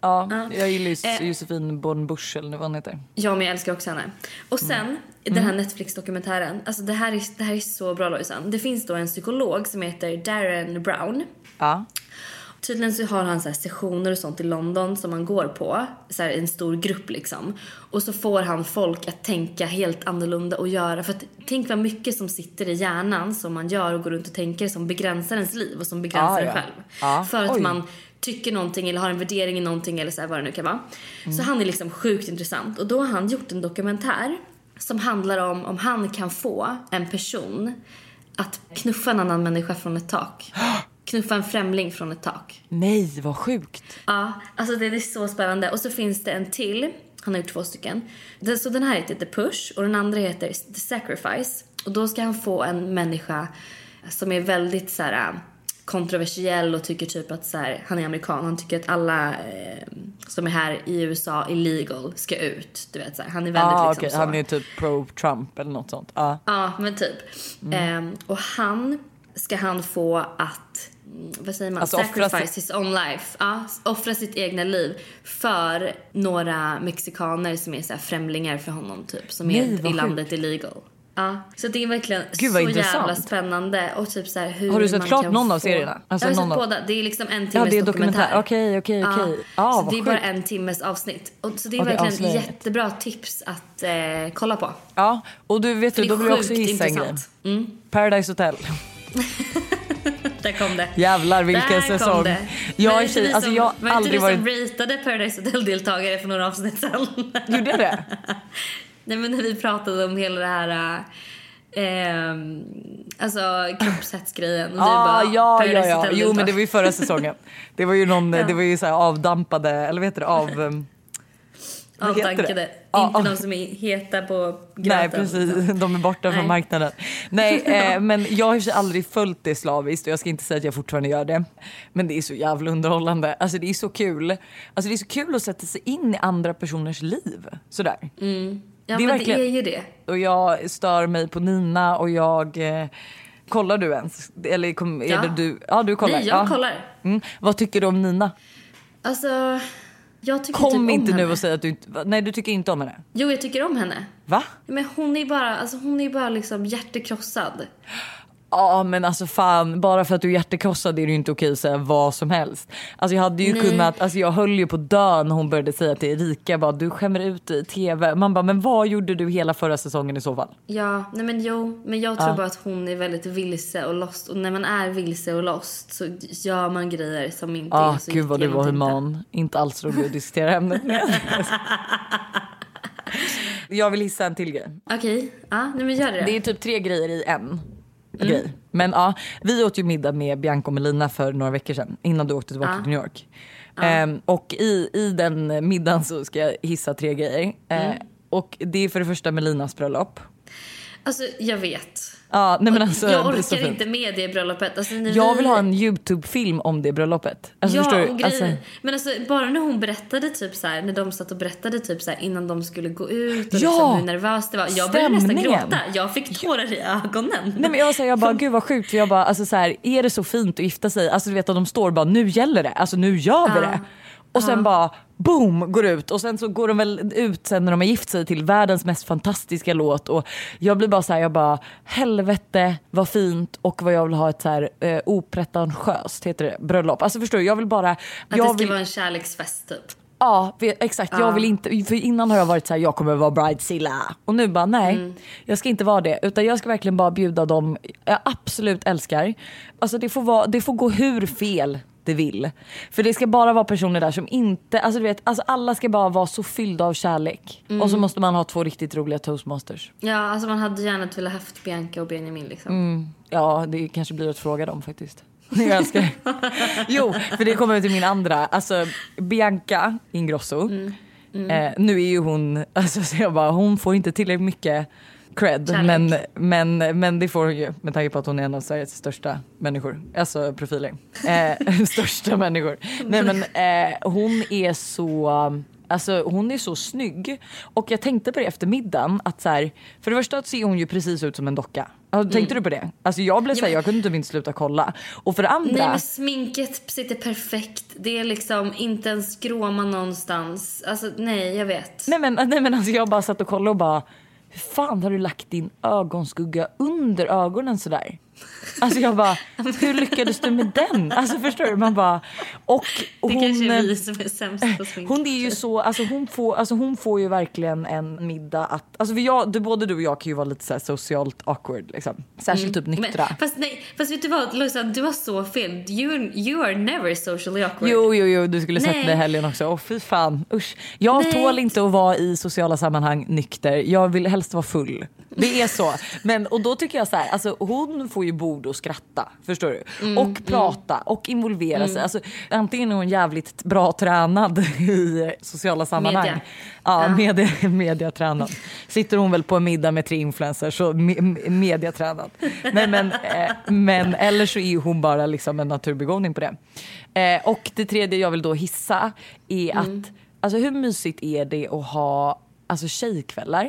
Ja, Ja. jag gillar ju Eh. Josefin Born Busch eller vad hon heter. Ja, men jag älskar också henne. Och sen, Mm. Den här Netflix-dokumentären. Alltså det här, är, det här är så bra Lojsan. Det finns då en psykolog som heter Darren Brown. Ja. Tydligen så har han så sessioner och sånt i London som man går på. Så här en stor grupp liksom. Och så får han folk att tänka helt annorlunda och göra. För att tänk vad mycket som sitter i hjärnan som man gör och går runt och tänker som begränsar ens liv och som begränsar Ah, en ja. själv. Ja. För att Oj. man tycker någonting eller har en värdering i någonting eller så här, vad det nu kan vara. Så han är liksom sjukt intressant. Och då har han gjort en dokumentär som handlar om om han kan få en person att knuffa en annan människa från ett tak. Knuffa en främling från ett tak. Nej, vad sjukt. Ja, alltså det är så spännande. Och så finns det en till. Han har gjort två stycken. Så den här heter The Push och den andra heter The Sacrifice. Och då ska han få en människa som är väldigt så här kontroversiell och tycker typ att så här, han är amerikan. Han tycker att alla eh, som är här i USA illegal ska ut. Du vet så här. Han är väldigt Ah, liksom okej. så. Han är typ pro-Trump eller något sånt. Ja. Ja, men typ. Mm. Ehm, och han ska han få att, mm, vad säger man, Alltså offra sacrifice his own life. Ja, offra sitt egna liv för några mexikaner som är så främlingar för honom typ. Som Nej, är i landet illegal. Ja, så det är verkligen Gud, så intressant. jävla spännande. Och typ så här, hur Har du sett klart någon av serierna? Alltså, jag har sett av- båda. Det är liksom en timmes Ja, det är dokumentär. Okej, okej, okej. Så det är bara en timmes avsnitt. Och, så det är Okej, verkligen avslöjandet. jättebra tips att eh, kolla på. Ja, och du vet du, då vill jag också gissa en grej. Mm. Paradise Hotel. Där kom det. Jävlar vilken Där säsong. det. Jag Var är inte tjej, alltså jag var har det inte aldrig vi varit... som ratade Paradise Hotel-deltagare för några avsnitt sen? Gjorde jag det? Nej men när vi pratade om hela det här... Eh, alltså kroppshetsgrejen. Och Ah, bara, ja, ja, ja. Jo men det var ju förra säsongen. Det var ju någon, Ja. det var ju så avdampade, eller vad heter det, av... Avtankade. Ja, Inte ja. de som är heta på gröten. Nej precis, de är borta från Nej. marknaden. Nej eh, men jag har ju aldrig följt det slaviskt och jag ska inte säga att jag fortfarande gör det. Men det är så jävla underhållande. Alltså det är så kul. Alltså det är så kul att sätta sig in i andra personers liv. Sådär. Ja det är men verkligen- det är ju det. Och jag stör mig på Nina och jag... Eh, kollar du ens? Eller kom, är Ja. det du? Ja du kollar. Nej jag ja. kollar. Mm. Vad tycker du om Nina? Alltså jag tycker Kom typ om inte nu henne. och säg att du inte... Nej du tycker inte om henne? Jo jag tycker om henne. Va? Men hon är bara, alltså hon är bara liksom hjärtekrossad. Ja men alltså fan, bara för att du är hjärtekrossad är det ju inte okej att säga vad som helst. Alltså jag hade ju Nej. kunnat, alltså jag höll ju på att dö när hon började säga till Erika bara du skämmer ut dig i TV. Man bara men vad gjorde du hela förra säsongen i så fall? Ja, nej men jo, men jag tror Ja. bara att hon är väldigt vilse och lost. Och när man är vilse och lost så gör man grejer som inte Ah är så gud vad du var human. Inte alls rolig att diskutera ämnet med. jag vill hissa en till grej. Okej, ja, nej men gör det. Det är typ tre grejer i en grej. Men ja, vi åt ju middag med Bianca och Melina för några veckor sedan innan du åkte tillbaka Ja. till New York. Ehm, och i, i den middagen så ska jag hissa tre grejer. Eh, Och det är för det första Melinas bröllop. Alltså jag vet. Ja, nej men alltså, jag orkar inte med det bröllopet. Alltså, när Jag vi... vill ha en YouTube-film om det bröllopet. Alltså, ja, förstår du? och. Alltså, Men alltså bara när hon berättade typ så här, när de satt och berättade typ så här innan de skulle gå ut och Ja! liksom hur nervös det var. Jag började nästan Stämningen. gråta. Jag fick tårar i ögonen. Nej men jag så här, jag bara gud vad sjukt för jag bara alltså så här, är det så fint att gifta sig? Alltså du vet att de står bara nu gäller det, alltså nu gör vi Ja. det. Och sen bara boom går ut och sen så går de väl ut sen när de har gift sig till världens mest fantastiska låt och jag blir bara så här, jag bara helvete vad fint och vad jag vill ha ett så här eh, opretentiöst heter det bröllop. Alltså förstår du jag vill bara Att det ska vill, vara en kärleksfest typ. Ja, exakt. Jag vill inte, för innan har jag varit så här, jag kommer vara bridezilla. Och nu bara nej, Mm. jag ska inte vara det. Utan jag ska verkligen bara bjuda dem jag absolut älskar. Alltså det får, vara, det får gå hur fel det vill. För det ska bara vara personer där som inte, alltså du vet, alltså alla ska bara vara så fyllda av kärlek. Mm. Och så måste man ha två riktigt roliga toastmasters. Ja, alltså man hade gärna velat haft Bianca och Benjamin liksom. Mm. Ja, det kanske blir att fråga dem faktiskt. Jag älskar. Jo, för det kommer till min andra. Alltså Bianca Ingrosso. Eh, nu är ju hon, alltså så jag bara, hon får inte tillräckligt mycket cred. Men, men, men det får hon ju med tanke på att hon är en av Sveriges största människor. Alltså profiler. Eh, största människor. Nej men eh, hon är så Alltså hon är så snygg. Och jag tänkte på det efter middagen att så här, för det första ser hon ju precis ut som en docka. Alltså, Tänkte du på det? Alltså jag blev såhär. Ja, men- jag kunde typ inte sluta kolla. Och för det andra. Nej men sminket sitter perfekt. Det är liksom inte en skråma någonstans. Alltså nej, jag vet. Nej men, nej men alltså jag bara satt och kollade och bara hur fan har du lagt din ögonskugga under ögonen sådär? Alltså jag bara, hur lyckades du med den? Alltså förstår du? Man bara, och det hon, kanske är vi som är sämst på smink. hon är ju så, alltså hon, får, alltså hon får ju verkligen en middag att, alltså jag, du, både du och jag kan ju vara lite så socialt awkward liksom. Särskilt typ nyktra. Men, fast nej, fast vet du vad Lojsan, du har så fel. You, you are never socially awkward. Jo, jo, jo, du skulle sett mig i helgen också. Åh fy fan, usch. Jag Nej. tål inte att vara i sociala sammanhang nykter. Jag vill helst vara full. Det är så. Men, och då tycker jag så här, alltså hon får ju bord och skratta, förstår du? Mm, och prata och involvera sig. Alltså, antingen är hon jävligt bra tränad i sociala sammanhang. Media. Ja, Ja. media, mediatränad. Sitter hon väl på en middag med tre influencers så me, me- mediatränad. Nej, men, eh, men eller så är hon bara liksom en naturbegåvning på det. Eh, och det tredje jag vill då hissa är att alltså, hur mysigt är det att ha alltså, tjejkvällar?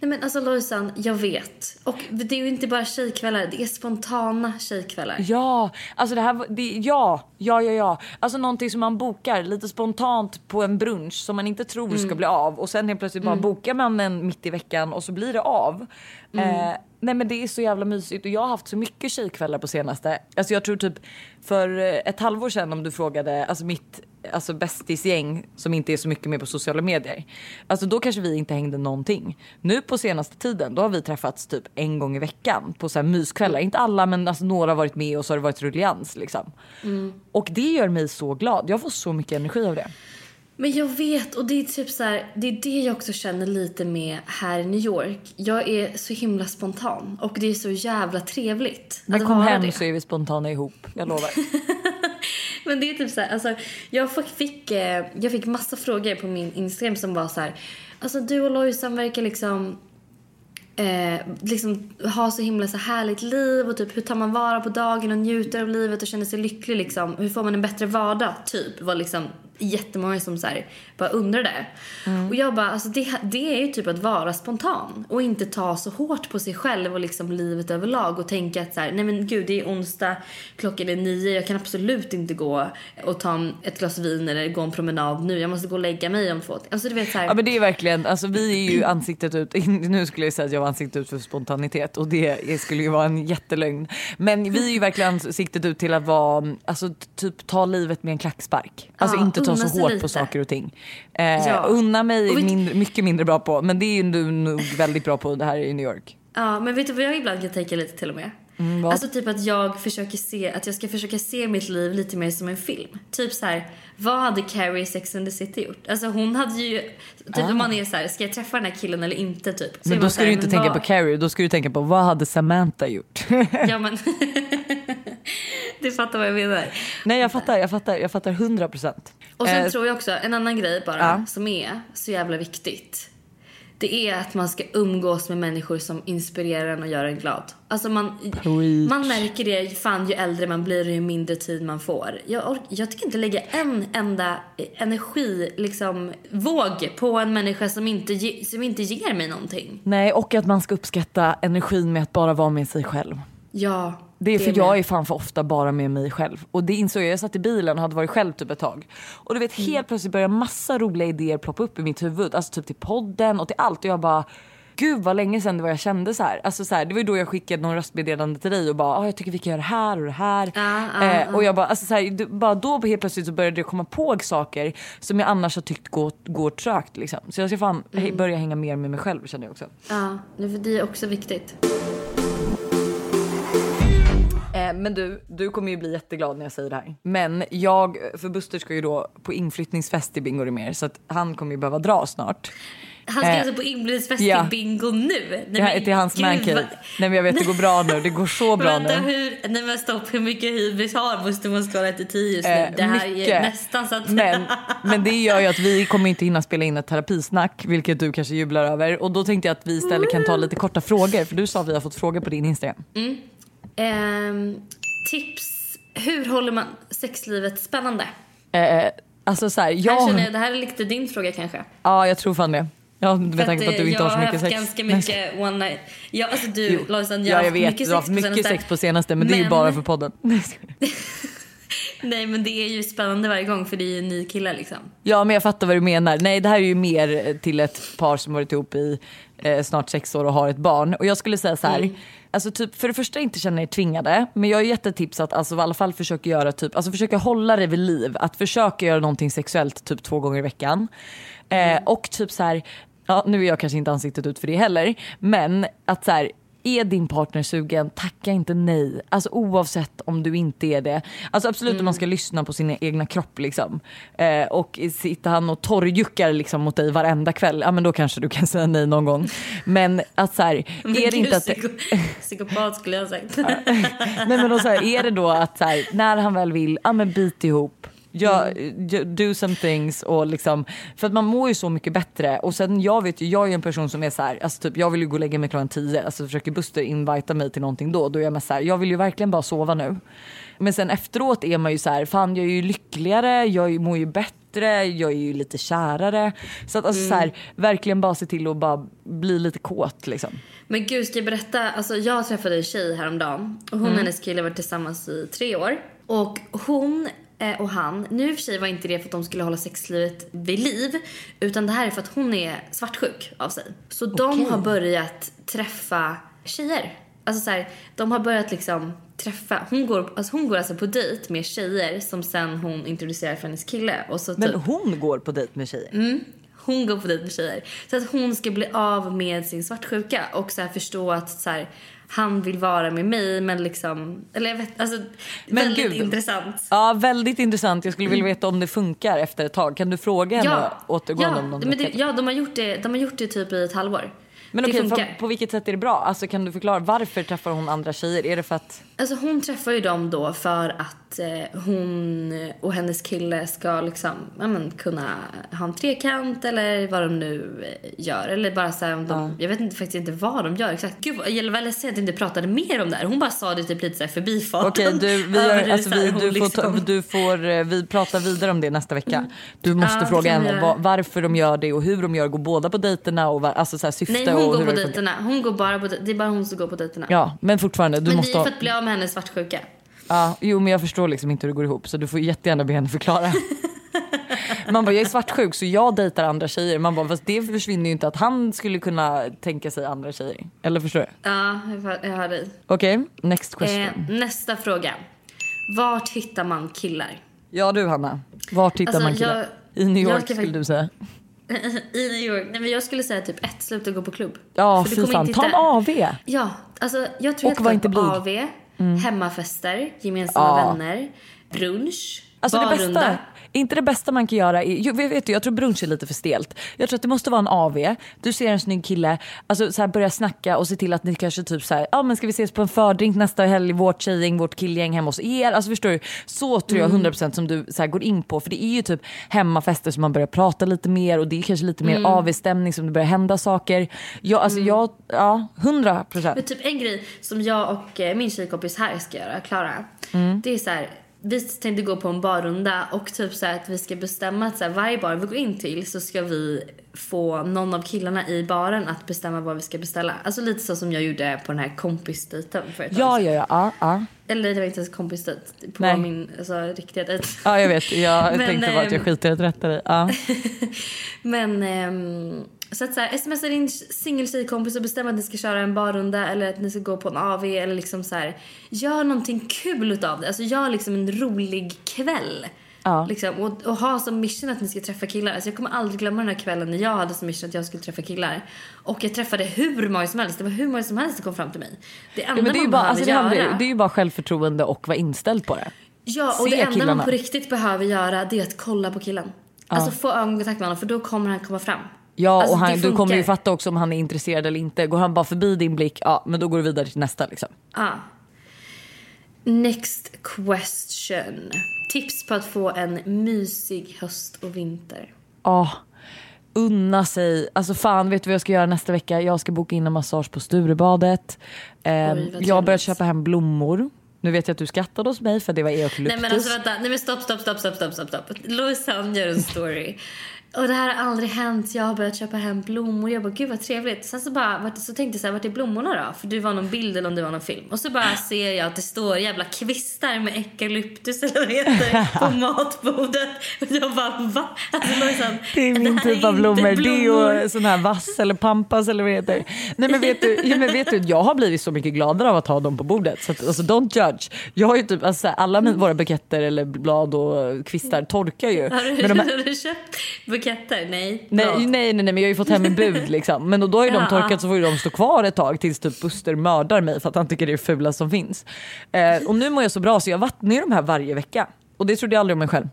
Nej men alltså Lojsan, jag vet. Och det är ju inte bara tjejkvällar, det är spontana tjejkvällar. Ja, alltså det här det, ja, ja, ja, ja. Alltså någonting som man bokar lite spontant på en brunch som man inte tror ska bli av och sen helt plötsligt bara bokar man den mitt i veckan och så blir det av. Eh, nej men det är så jävla mysigt och jag har haft så mycket tjejkvällar på senaste. Alltså jag tror typ för eh, ett halvår sedan om du frågade, alltså mitt alltså bästisgäng som inte är så mycket med på sociala medier. Alltså då kanske vi inte hängde någonting. Nu på senaste tiden då har vi träffats typ en gång i veckan på så här myskvällar. Inte alla men alltså några har varit med och så har det varit rullians liksom. Och det gör mig så glad. Jag får så mycket energi av det. Men jag vet, och det är typ så här, det är det jag också känner lite med här i New York. Jag är så himla spontan och det är så jävla trevligt Men att kom hem det. så är vi spontana ihop. Jag lovar. Men det är typ så här, alltså, jag fick, fick, eh, jag fick massa frågor på min Instagram som var så här, alltså du och Lojsan verkar liksom Eh, liksom ha så himla så härligt liv och typ hur tar man vara på dagen och njuter av livet och känner sig lycklig liksom. Hur får man en bättre vardag typ var liksom jättemånga som så här, bara undrade. Mm. Och jag bara, alltså det, det är ju typ att vara spontan och inte ta så hårt på sig själv och liksom livet överlag och tänka att så här, nej men gud det är onsdag, klockan är nio, jag kan absolut inte gå och ta ett glas vin eller gå en promenad nu, jag måste gå och lägga mig om två Alltså du vet så här. Ja men det är verkligen, alltså vi är ju ansiktet ut, nu skulle jag säga att jag var ansiktet ut för spontanitet och det skulle ju vara en jättelögn. Men vi är ju verkligen ansiktet ut till att vara, alltså typ ta livet med en klackspark. Alltså ja, inte ta så hårt lite. på saker och ting. Eh, ja. Unna mig är mindre, mycket mindre bra på, men det är ju du nog väldigt bra på det här i New York. Ja, men vet du vad jag ibland kan tänka lite till och med? Mm, alltså typ att jag försöker se, att jag ska försöka se mitt liv lite mer som en film. Typ så här, vad hade Carrie i Sex and the City gjort? Alltså hon hade ju, typ ah. om man är så här, ska jag träffa den här killen eller inte typ. Så men då ska här, du inte tänka vad... på Carrie, då ska du tänka på vad hade Samantha gjort? ja men, du fattar vad jag menar. Nej jag fattar, jag fattar, jag fattar hundra procent. Och sen eh. tror jag också, en annan grej bara ja. som är så jävla viktigt det är att man ska umgås med människor som inspirerar en och gör en glad. Alltså man, man märker det, fan ju äldre man blir ju mindre tid man får. Jag, jag tycker inte lägga en enda energi, liksom, våg på en människa som inte, ge, som inte ger mig någonting. Nej, och att man ska uppskatta energin med att bara vara med sig själv. Ja. Det är för det jag är fan för ofta bara med mig själv. Och det insåg jag, jag satt i bilen och hade varit själv typ ett tag. Och du vet mm. helt plötsligt börjar massa roliga idéer ploppa upp i mitt huvud. Alltså typ till podden och till allt. Och jag bara Gud vad länge sedan det var jag kände så här. Alltså så här, det var ju då jag skickade någon röstmeddelande till dig och bara ah, jag tycker vi kan göra det här och det här. Uh, uh, eh, och jag bara, alltså så här, bara då helt plötsligt så började jag komma på saker som jag annars har tyckt går, går trögt liksom. Så jag ska fan mm. börja hänga mer med mig själv känner jag också. Ja, uh, det är också viktigt. Eh, men du, du kommer ju bli jätteglad när jag säger det här. Men jag, för Buster ska ju då på inflyttningsfest i Bingo mer så att han kommer ju behöva dra snart. Han ska eh, alltså på inflyttningsfest ja. i Bingo nu? Nej, ja, till hans mancave. Nej men jag vet det går bra nu, det går så bra Vänta, nu. Hur, nej men stopp, hur mycket hybris har Buster en skala 1 till 10 just nu? Eh, det här mycket. är nästan så att... Men, men det gör ju att vi kommer inte hinna spela in ett terapisnack, vilket du kanske jublar över. Och då tänkte jag att vi istället kan ta lite korta frågor, för du sa att vi har fått frågor på din Instagram. Mm. Eh, tips. Hur håller man sexlivet spännande? Eh, alltså så här, jag... Här känner jag, det här är lite din fråga kanske. Ja, jag tror fan det. Ja, med tanke på att du inte har så mycket sex. Jag har haft ganska mycket one night. Ja, alltså du Lojsan, jag ja, jag. Mycket har haft mycket sex på senaste men, men, det är ju bara för podden. Nej men det är ju spännande varje gång för det är ju en ny kille liksom. Ja men jag fattar vad du menar. Nej det här är ju mer till ett par som varit ihop i eh, snart sex år och har ett barn. Och jag skulle säga så här. Mm alltså typ för det första inte känna er tvingade. Men jag har jättetips att alltså, i alla fall försöka göra typ, alltså försöka hålla det vid liv. Att försöka göra någonting sexuellt typ två gånger i veckan. Eh, och typ så här, ja nu är jag kanske inte ansiktet ut för det heller. Men att så här, är din partner sugen, tacka inte nej. Alltså oavsett om du inte är det. Alltså absolut mm. om man ska lyssna på sin egna kropp liksom. Eh, och sitter han och torrjuckar liksom mot dig varenda kväll, ja men då kanske du kan säga nej någon gång. Men att så här, är det inte att... Psykopat skulle jag ha sagt. nej men då så här, är det då att så här, när han väl vill, ja men bit ihop Ja, mm. do some things och liksom, för att man mår ju så mycket bättre. Och sen jag vet ju, jag är en person som är så här, alltså typ jag vill ju gå och lägga mig klockan tio, alltså försöker Buster invita mig till någonting då, då är jag med så här, jag vill ju verkligen bara sova nu. Men sen efteråt är man ju så här, fan jag är ju lyckligare, jag mår ju bättre, jag är ju lite kärare. Så att alltså mm. så här, verkligen bara se till att bara bli lite kåt liksom. Men gud ska jag berätta, alltså jag träffade en tjej häromdagen och hon och mm. hennes kille har varit tillsammans i tre år. Och hon och han. Nu i och för sig var inte det för att de skulle hålla sexlivet vid liv. Utan det här är för att hon är svartsjuk av sig. Så okay. de har börjat träffa tjejer. Alltså så här, de har börjat liksom träffa. Hon går, alltså hon går alltså på dejt med tjejer som sen hon introducerar för hennes kille. Och så Men typ, hon går på dejt med tjejer? Mm. Hon går på dejt med tjejer. Så att hon ska bli av med sin svartsjuka och så förstå att så här, han vill vara med mig men liksom, eller jag vet, alltså men väldigt Gud. intressant. Ja väldigt intressant. Jag skulle vilja veta om det funkar efter ett tag. Kan du fråga henne ja, återgående ja, om men det, Ja de har, gjort det, de har gjort det typ i ett halvår. Men okej, funkar. för, på vilket sätt är det bra? Alltså kan du förklara varför träffar hon andra tjejer? Är det för att... Alltså hon träffar ju dem då för att eh, hon och hennes kille ska liksom, ja, men, kunna ha en trekant eller vad de nu eh, gör. Eller bara så här, om de, jag vet inte, faktiskt inte vad de gör exakt. Gud, jag var ledsen att jag inte pratade mer om det här. Hon bara sa det typ lite så här förbifarten. Okej, du, vi, gör, alltså, vi, du, får liksom- du får, eh, vi pratar vidare om det nästa vecka. Du måste Ja, fråga henne var, varför de gör det och hur de gör. Går båda på dejterna och var, alltså så här, syfte Nej, och hon går hur på dejterna. Hon går bara på, det är bara hon som går på dejterna. Ja, men fortfarande. Du men måste det är för att bli av med hennes svartsjuka. ja, jo, men jag förstår liksom inte hur det går ihop så du får jättegärna be henne förklara. Man bara, jag är svartsjuk så jag dejtar andra tjejer. Man bara, fast det försvinner ju inte att han skulle kunna tänka sig andra tjejer. Eller förstår du? Ja, jag hör- dig. Okej, next question. Eh, nästa fråga. Vart hittar man killar? Ja du Hanna, vart hittar Alltså, man killar? jag- I New York skulle du säga. I New York. Nej, men jag skulle säga typ ett, sluta gå på klubb. Ja fy fan, ta en AV. Ja, alltså jag tror Och jag var inte blyg. AV, hemmafester, gemensamma Ja. vänner, brunch, Alltså det barrunda. bästa, inte det bästa man kan göra, är, jag, vet, du, jag tror brunch är lite för stelt. Jag tror att det måste vara en AV, du ser en snygg kille, alltså så här börja snacka och se till att ni kanske typ så här, ja men ska vi ses på en fördrink nästa helg, vårt tjejgäng, vårt killgäng hemma hos er. Alltså förstår du? Så tror jag 100% som du så här, går in på, för det är ju typ hemmafester som man börjar prata lite mer och det är kanske lite mer AV-stämning som det börjar hända saker. Jag, alltså jag, ja 100%. Men typ en grej som jag och eh, min tjejkompis här ska göra, Klara. Mm. Det är så här. Vi tänkte gå på en barrunda och typ så att vi ska bestämma att så här, varje bar vi går in till så ska vi få någon av killarna i baren att bestämma vad vi ska beställa. Alltså lite så som jag gjorde på den här kompisdejten för ett Ja, ja, ja, ja, ja. Eller det var inte ens kompisdejt. På Nej. min alltså, riktiga dejt. Ja jag vet, jag Men, tänkte bara att jag ehm, skiter i att rätta dig. Ja. Men ehm, så att så här, smsa din singeltjejkompis och bestämma att ni ska köra en barrunda eller att ni ska gå på en AV eller liksom så här. Gör någonting kul utav det. Alltså gör liksom en rolig kväll. Ja. Liksom, och, och ha som mission att ni ska träffa killar. Alltså jag kommer aldrig glömma den här kvällen när jag hade som mission att jag skulle träffa killar. Och jag träffade hur många som helst. Det var hur många som helst som kom fram till mig. Det enda Ja, det, man bara, behöver alltså, det, handlar, det är ju bara självförtroende och vara inställd på det. Ja, och Se det enda killarna. man på riktigt behöver göra det är att kolla på killen. Alltså få ögonkontakt med honom för då kommer han komma fram. Ja Alltså, och han, du kommer ju fatta också om han är intresserad eller inte. Går han bara förbi din blick, ja men då går du vidare till nästa liksom. Ah. Next question. Tips på att få en mysig höst och vinter. Ja, unna sig. Alltså fan vet du vad jag ska göra nästa vecka? Jag ska boka in en massage på Sturebadet. Eh, jag har börjat köpa hem blommor. Nu vet jag att du skrattade hos mig för det var eukalyptus. Nej men alltså vänta, nej men stopp, stopp, stopp, stopp, stopp, stopp. Louisanne gör en story. Och det här har aldrig hänt. Jag har börjat köpa hem blommor. Jag bara, gud vad trevligt. Sen så bara, så tänkte jag så här, vart är blommorna då? För det var någon bild eller om det var någon film. Och så bara ser jag att det står jävla kvistar med eukalyptus eller vad det heter på matbordet. Och jag bara, va? Alltså Louisanne, Det är min är typ av inte blommor. Det är blommor. ju sån här vass eller pampas eller vad det heter. Nej men vet du, ja, men vet du jag har blivit så mycket gladare av att ha dem på bordet. Så att, alltså don't judge. Jag har ju typ, alltså, alla min, våra buketter eller blad och kvistar torkar ju. Har du, Men de här, har du köpt buketter? Nej. Nej, nej, nej, nej, men jag har ju fått hem en bud liksom. Men då, då har ju de torkat så får ju de stå kvar ett tag tills typ Buster mördar mig för att han tycker det är fula som finns. Eh, och nu mår jag så bra så jag vattnar ju de här varje vecka. Och det trodde jag aldrig om mig själv.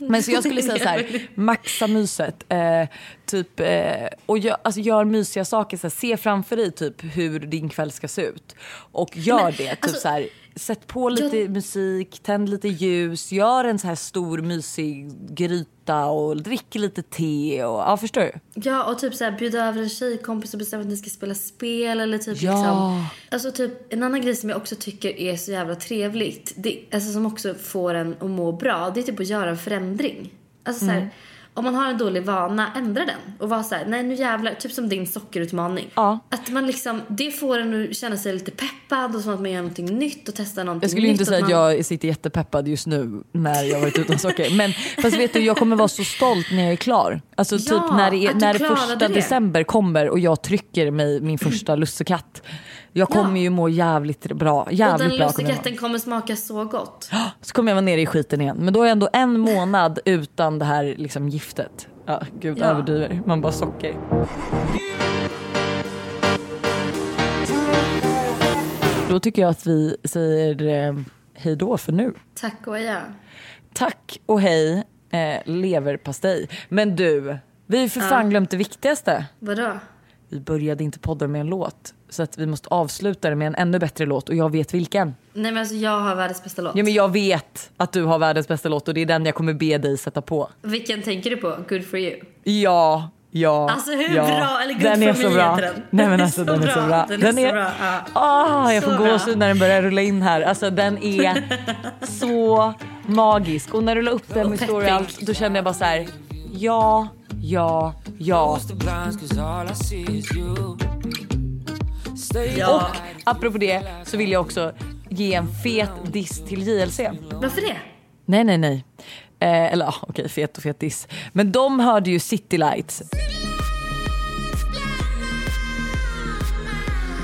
Men så jag skulle säga så här, maxa myset. Eh, typ, eh, och gör, alltså gör mysiga saker. Så här, se framför dig typ hur din kväll ska se ut. Och gör Men, det. Typ alltså, så här, sätt på lite jag- musik, tänd lite ljus, gör en så här stor mysig gryta och drick lite te. Och, ja, förstår du? Ja, och typ så här, bjuda över en tjejkompis och bestämma att ni ska spela spel eller typ Ja. liksom. Alltså typ en annan grej som jag också tycker är så jävla trevligt, det, alltså som också får en att må bra, det är typ att göra en förändring. Alltså så här, Mm. Om man har en dålig vana, ändra den. Och vara så här, nej nu jävlar, typ som din sockerutmaning. Ja. Att man liksom, det får en att känna sig lite peppad och som att man gör någonting nytt och testar någonting Jag skulle nytt. inte säga att man... jag sitter jättepeppad just nu när jag varit utan socker. Men fast vet du, jag kommer vara så stolt när jag är klar. Alltså typ Ja, när, det är, att när första det. december kommer och jag trycker mig min första lussekatt. Jag kommer ju må jävligt bra. och Jävligt den jag vara. lussekatten kommer smaka så gott. Så kommer jag vara nere i skiten igen. Men då är jag ändå en månad utan det här liksom giftet. Ja, gud Ja. överdriver. Man bara socker. Då tycker jag att vi säger eh, hej då för nu. Tack och adjö. Tack och hej eh, leverpastej. Men du, vi har för fan glömt det viktigaste. Vadå? vi började inte podda med en låt. Så att vi måste avsluta det med en ännu bättre låt och jag vet vilken. Nej men alltså jag har världens bästa låt. Ja men jag vet att du har världens bästa låt och det är den jag kommer be dig sätta på. Vilken tänker du på? Good for you? Ja, ja, Alltså hur ja. bra, eller Good den for är så me bra. heter den. Nej men alltså så den är så bra. Den är så bra, ja. Ah, jag Så får bra. gåshud när den börjar rulla in här. Alltså den är så magisk. Och när du la upp den med story och allt, då kände jag bara så här. ja, ja, ja. the blinds cause all I see is you. Ja. Och apropå det så vill jag också ge en fet diss till JLC. Varför det? Nej, nej, nej. Eh, eller ja, okej, fet och fet diss. Men de hörde ju City Lights.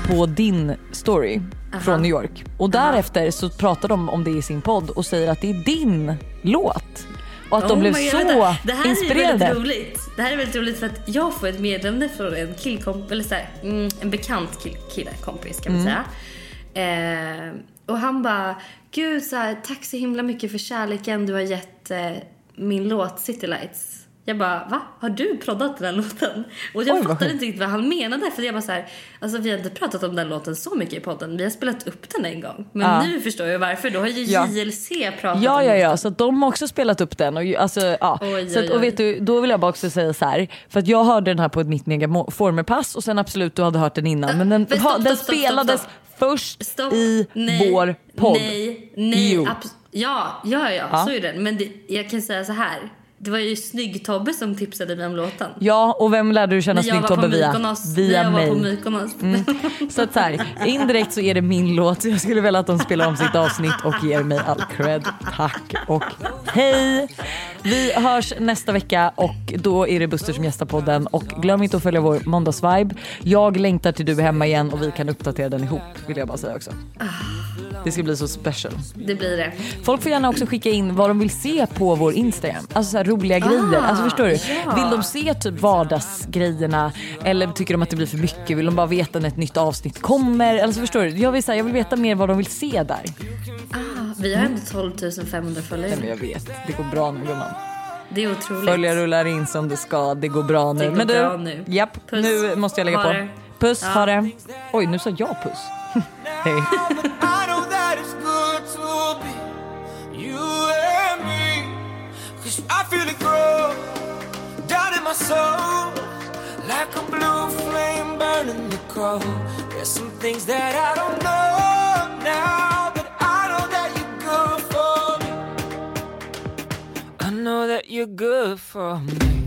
På din story från New York. Och därefter så pratar de om det i sin podd och säger att det är din låt. Och att de Oh blev my God, så vänta. Det här är inspirerade. väldigt roligt. Det här är väldigt roligt för att jag får ett meddelande från en killkompis, eller så här, mm, en bekant kill, kille, kompis kan man Mm. säga. Eh, och han bara, gud så här, tack så himla mycket för kärleken du har gett eh, min låt City Lights. Jag bara, va? Har du proddat den här låten? Och jag Oj, fattade inte riktigt vad han menade för jag bara så här, alltså vi har inte pratat om den låten så mycket i podden. Vi har spelat upp den en gång. Men Ja. nu förstår jag varför. Då har ju Ja. JLC pratat Ja, om ja, den. ja, så de har också spelat upp den. Och, alltså, ja. Oj, så att, och vet du, då vill jag bara också säga så här, för att jag hörde den här på ett mitt megaformerpass och sen absolut du hade hört den innan. Men den, stopp, ha, den stopp, spelades stopp, först Stopp. i nej, vår podd. Nej, nej. Jo. abs- ja, ja, ja, Ja. så är det. Men det, jag kan säga så här. Det var ju Snygg-Tobbe som tipsade mig om låten. Ja, och vem lärde du känna Snygg-Tobbe via? Mykonos. när Via jag var på mig. Mykonos. Så att så här, indirekt så är det min låt. Jag skulle vilja att de spelar om sitt avsnitt och ger mig all cred. Tack och hej! Vi hörs nästa vecka och då är det Buster som gästar podden. Och glöm inte att följa vår måndagsvibe. Jag längtar till du är hemma igen och vi kan uppdatera den ihop vill jag bara säga också. Det ska bli så special. Det blir det. Folk får gärna också skicka in vad de vill se på vår Instagram. Alltså så roliga grejer. Alltså förstår du? ja. Vill de se typ vardagsgrejerna eller tycker de att det blir för mycket? Vill de bara veta när ett nytt avsnitt kommer? Alltså förstår du? Jag vill, så här, jag vill veta mer vad de vill se där. Ah, vi har ändå 12 500 följare. Nej, jag vet, det går bra nu gumman. Det är otroligt. Följare rullar in som det ska, det går bra nu. Det går men du, bra nu. Japp, Puss. nu måste jag lägga Ha på. det. Puss, Ja. ha det. Oj, nu sa jag puss. Hej. Like a blue flame burning the cold. There's some things that I don't know now. That you're good for me.